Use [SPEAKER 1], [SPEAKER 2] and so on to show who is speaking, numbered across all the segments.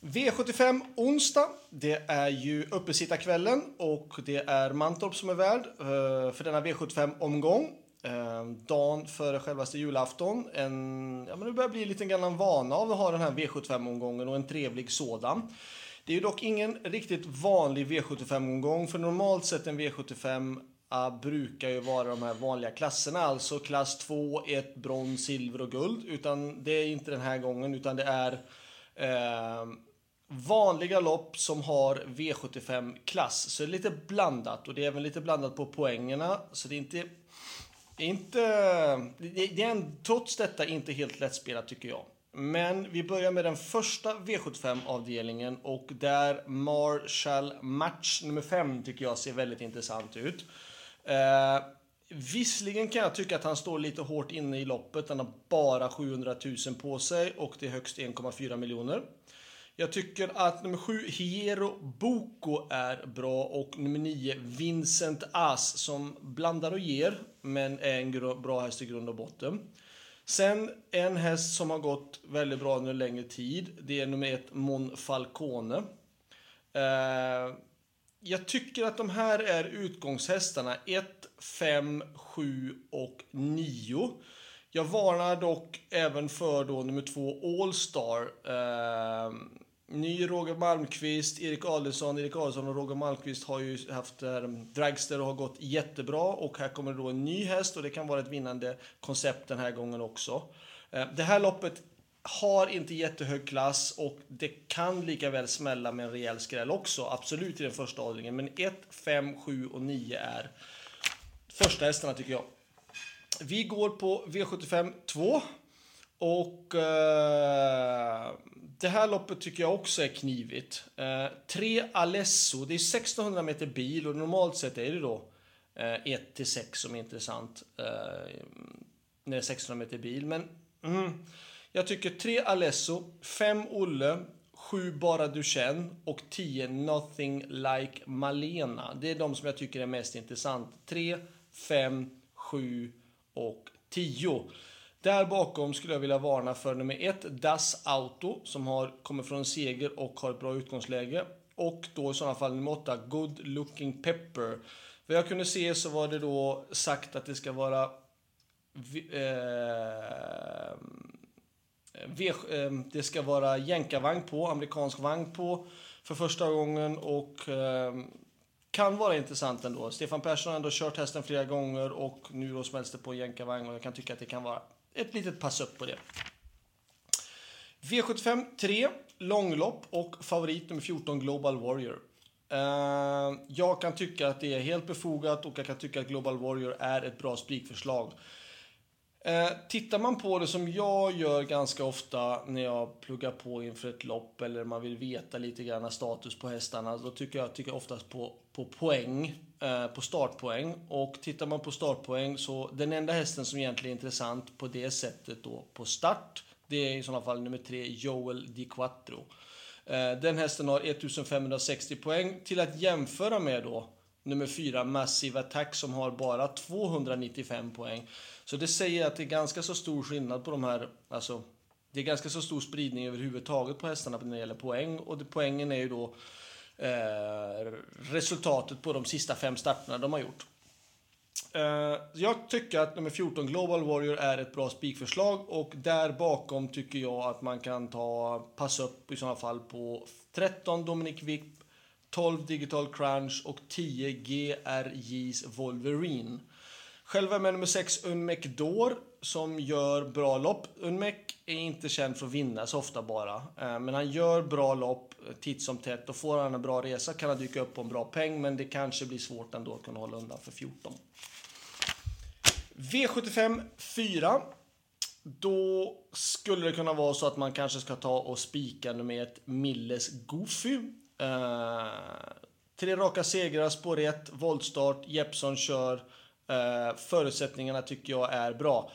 [SPEAKER 1] V75 onsdag. Det är ju uppesittarkvällen och det är Mantorp som är värd eh, för denna V75-omgång. Eh, dagen före självaste julafton. En, ja, men det börjar bli lite grann en vana av att ha den här V75-omgången och en trevlig sådan. Det är ju dock ingen riktigt vanlig V75-omgång, för normalt sett en V75 ah, brukar ju vara de här vanliga klasserna, alltså klass 2, 1, brons, silver och guld. Utan det är inte den här gången, utan det är eh, vanliga lopp som har V75-klass. Så det är lite blandat och det är även lite blandat på poängerna. Så det är inte... inte det är en, trots detta inte helt lättspelat tycker jag. Men vi börjar med den första V75-avdelningen och där Marshall Match nummer 5 tycker jag ser väldigt intressant ut. Eh, visserligen kan jag tycka att han står lite hårt inne i loppet. Han har bara 700 000 på sig och det är högst 1,4 miljoner. Jag tycker att nummer 7, Hiero Boko, är bra och nummer 9, Vincent As, som blandar och ger, men är en bra häst i grund och botten. Sen en häst som har gått väldigt bra under en längre tid, det är nummer 1, Mon Falcone. Eh, jag tycker att de här är utgångshästarna 1, 5, 7 och 9. Jag varnar dock även för då nummer 2, Allstar. eh, Ny Roger Malmqvist, Erik Adelsson. Erik Adelsson och Roger Malmqvist har ju haft eh, Dragster och har gått jättebra. Och här kommer då en ny häst och det kan vara ett vinnande koncept den här gången också. Eh, det här loppet har inte jättehög klass och det kan lika väl smälla med en rejäl skräll också. Absolut i den första avdelningen. Men 1, 5, 7 och 9 är första hästarna tycker jag. Vi går på V75 2. Och eh, det här loppet tycker jag också är knivigt. Eh, tre Alesso, det är 1600 meter bil och normalt sett är det då eh, 1 till 6 som är intressant. Eh, när det är 1600 meter bil. Men mm, jag tycker 3 Alesso, 5 Olle, 7 Bara Du Känn och 10 Nothing Like Malena. Det är de som jag tycker är mest intressant. 3, 5, 7 och 10. Där bakom skulle jag vilja varna för nummer ett, Das Auto, som har, kommer från en seger och har ett bra utgångsläge. Och då i sådana fall nummer åtta, Good Looking Pepper. Vad jag kunde se så var det då sagt att det ska vara eh, v, eh, det ska vara jänkarvagn på, amerikansk vagn på för första gången och eh, kan vara intressant ändå. Stefan Persson har ändå kört hästen flera gånger och nu då smälls det på jänkarvagn och jag kan tycka att det kan vara ett litet pass upp på det. V75 3, långlopp och favorit nummer 14 Global Warrior. Eh, jag kan tycka att det är helt befogat och jag kan tycka att Global Warrior är ett bra spikförslag. Eh, tittar man på det som jag gör ganska ofta när jag pluggar på inför ett lopp eller man vill veta lite grann status på hästarna, då tycker jag, tycker jag oftast på, på poäng Eh, på startpoäng. Och tittar man på startpoäng så den enda hästen som egentligen är intressant på det sättet då på start, det är i sådana fall nummer tre Joel Di Quattro. Eh, den hästen har 1560 poäng till att jämföra med då nummer fyra Massive Attack som har bara 295 poäng. Så det säger att det är ganska så stor skillnad på de här, alltså det är ganska så stor spridning överhuvudtaget på hästarna när det gäller poäng och det, poängen är ju då Eh, resultatet på de sista fem starterna de har gjort. Eh, jag tycker att nummer 14 Global Warrior är ett bra spikförslag och där bakom tycker jag att man kan ta pass upp i sådana fall på 13 Dominic Wick, 12 Digital Crunch och 10 GRJs Wolverine. Själv är med nummer 6 Unmek Dor som gör bra lopp. Unmek är inte känd för att vinna så ofta bara. Eh, men han gör bra lopp eh, titt som tätt och får han en bra resa kan han dyka upp på en bra peng men det kanske blir svårt ändå att kunna hålla undan för 14. V75 4. Då skulle det kunna vara så att man kanske ska ta och spika nummer ett Milles Goofy. Eh, tre raka segrar, spår 1, voltstart, Jeppson kör. Uh, förutsättningarna tycker jag är bra.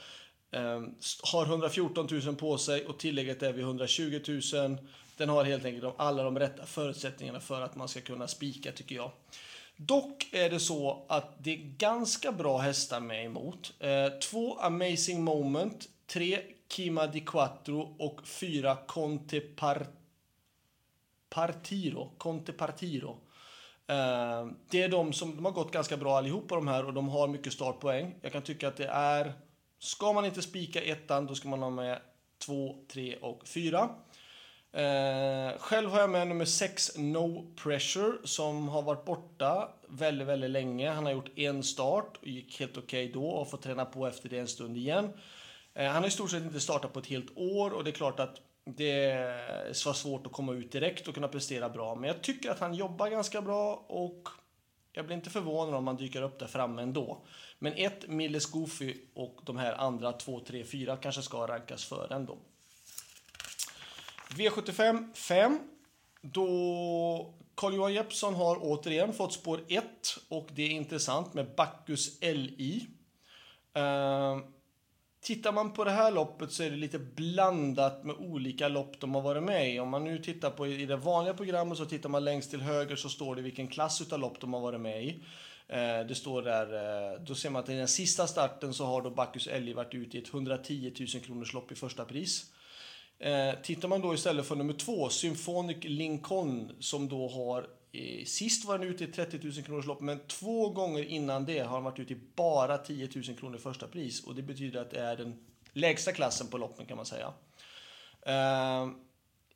[SPEAKER 1] Uh, har 114 000 på sig och tillägget är vid 120 000. Den har helt enkelt alla de rätta förutsättningarna för att man ska kunna spika tycker jag. Dock är det så att det är ganska bra hästar med emot. Eh, två Amazing Moment, tre Kima di Quattro och fyra Conte Par Partiro, Conte Partiro. Eh, det är de som de har gått ganska bra allihopa de här och de har mycket startpoäng. Jag kan tycka att det är, ska man inte spika ettan då ska man ha med två, tre och fyra. Eh, själv har jag med nummer 6, No Pressure, som har varit borta väldigt, väldigt länge. Han har gjort en start och gick helt okej okay då och fått träna på efter det en stund igen. Eh, han har i stort sett inte startat på ett helt år och det är klart att det var svårt att komma ut direkt och kunna prestera bra. Men jag tycker att han jobbar ganska bra och jag blir inte förvånad om han dyker upp där framme ändå. Men ett, Milles Goofy och de här andra 2, 3, 4 kanske ska rankas före ändå. V75 5. Då Carl-Johan Jeppsson har återigen fått spår 1 och det är intressant med Bacchus LI. Uh, eh, tittar man på det här loppet så är det lite blandat med olika lopp de har varit med i. Om man nu tittar på i det vanliga programmet så tittar man längst till höger så står det vilken klass utav lopp de har varit med i. Eh, det står där, eh, då ser man att i den sista starten så har då Bacchus LI varit ute i ett 110 000 kronors lopp i första pris. Eh, tittar man då istället för nummer två, Symphonic Lincoln, som då har Eh, sist var den ute i 30 000 kronors lopp, men två gånger innan det har han varit ute i bara 10 000 kronor första pris. Och det betyder att det är den lägsta klassen på loppen kan man säga. Eh,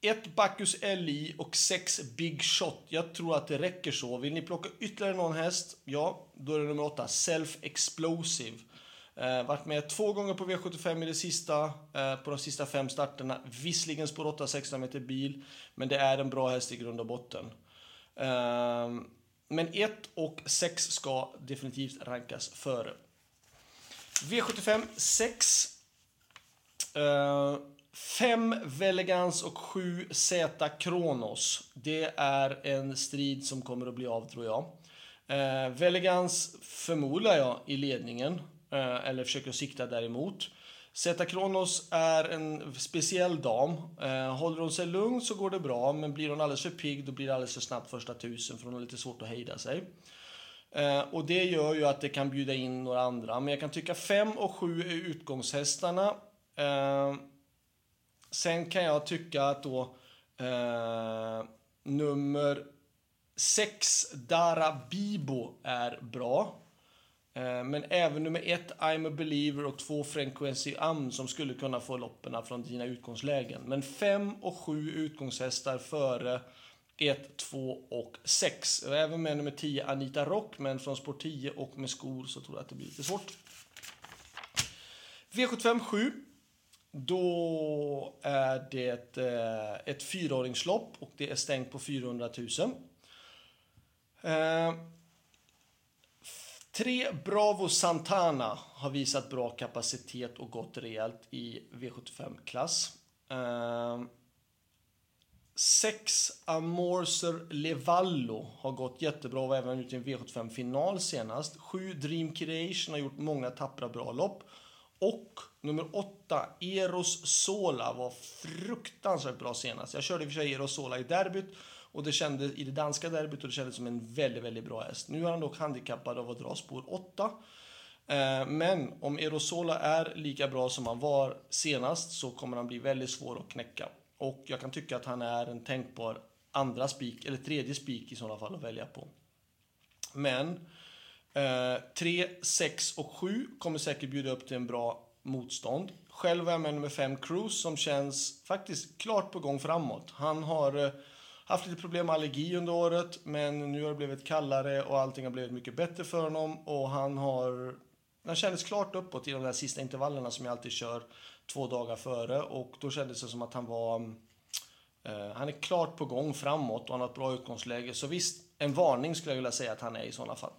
[SPEAKER 1] ett Bacchus LI och sex Big Shot. Jag tror att det räcker så. Vill ni plocka ytterligare någon häst? Ja, då är det nummer åtta, Self Explosive. Eh, varit med två gånger på V75 i det sista, eh, på de sista fem starterna. Visserligen spår 8 16 meter bil, men det är en bra häst i grund och botten. Ehm, men 1 och 6 ska definitivt rankas före. V75 6. 5 Velegans och 7 Z Kronos. Det är en strid som kommer att bli av, tror jag. Eh, Velegans förmodar jag i ledningen. Eh, eller försöker sikta däremot. Zeta Kronos är en speciell dam. Eh, håller hon sig lugn så går det bra, men blir hon alldeles för pigg då blir det alldeles för snabbt första tusen för hon har lite svårt att hejda sig. Eh, och det gör ju att det kan bjuda in några andra, men jag kan tycka 5 och 7 är utgångshästarna. Eh, sen kan jag tycka att då eh, nummer 6, Dara Bibo, är bra. Eh, men även nummer ett, I'm a believer och två, Frequency Am som skulle kunna få loppen från dina utgångslägen. Men fem och sju utgångshästar före 1, 2 och 6. Även med nummer 10, Anita Rock, men från spår 10 och med skor så tror jag att det blir lite svårt. V75 7. Då är det ett ett fyraåringslopp och det är stängt på 400 000. Eh, Tre Bravo Santana har visat bra kapacitet och gått rejält i V75-klass. Uh, ehm, sex Amorser Levallo har gått jättebra och var även ute i en V75-final senast. Sju Dream Creation har gjort många tappra bra lopp. Och nummer åtta, Eros Sola, var fruktansvärt bra senast. Jag körde i och för sig Eros Sola i derbyt och det kändes i det danska derbyt och det kändes som en väldigt, väldigt bra häst. Nu är han dock handikappad av att dra spår 8. Eh, men om Erosola är lika bra som han var senast så kommer han bli väldigt svår att knäcka. Och jag kan tycka att han är en tänkbar andra spik, eller tredje spik i sådana fall att välja på. Men 3, eh, 6 och 7 kommer säkert bjuda upp till en bra motstånd. Själv är jag med nummer 5 Cruise som känns faktiskt klart på gång framåt. Han har eh, haft lite problem med allergi under året, men nu har det blivit kallare och allting har blivit mycket bättre för honom och han har han kändes klart uppåt i de där sista intervallerna som jag alltid kör två dagar före och då kändes det som att han var eh, han är klart på gång framåt och han har ett bra utgångsläge. Så visst, en varning skulle jag vilja säga att han är i sådana fall.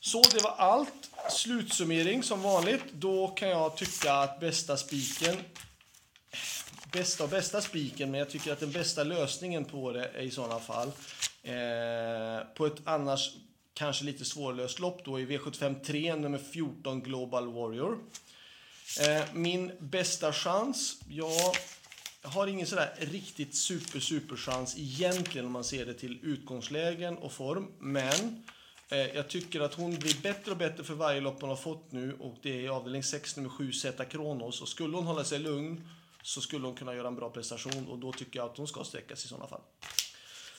[SPEAKER 1] Så det var allt. Slutsummering som vanligt. Då kan jag tycka att bästa spiken bästa och bästa spiken, men jag tycker att den bästa lösningen på det är i sådana fall eh, på ett annars kanske lite svårlöst lopp då i V75 3, nummer 14, Global Warrior. Eh, min bästa chans? Ja, jag har ingen sådär riktigt super, super chans egentligen om man ser det till utgångslägen och form, men eh, jag tycker att hon blir bättre och bättre för varje lopp hon har fått nu och det är i avdelning 6, nummer 7, Zeta Kronos. Och skulle hon hålla sig lugn så skulle hon kunna göra en bra prestation och då tycker jag att hon ska sträckas i sådana fall.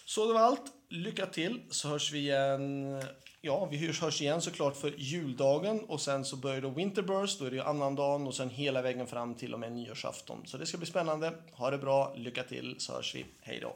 [SPEAKER 1] Så det var allt. Lycka till så hörs vi igen. Ja, vi hörs, hörs igen såklart för juldagen och sen så börjar då Winterburst, då är det ju annandagen och sen hela vägen fram till och med nyårsafton. Så det ska bli spännande. Ha det bra, lycka till så hörs vi. Hej då!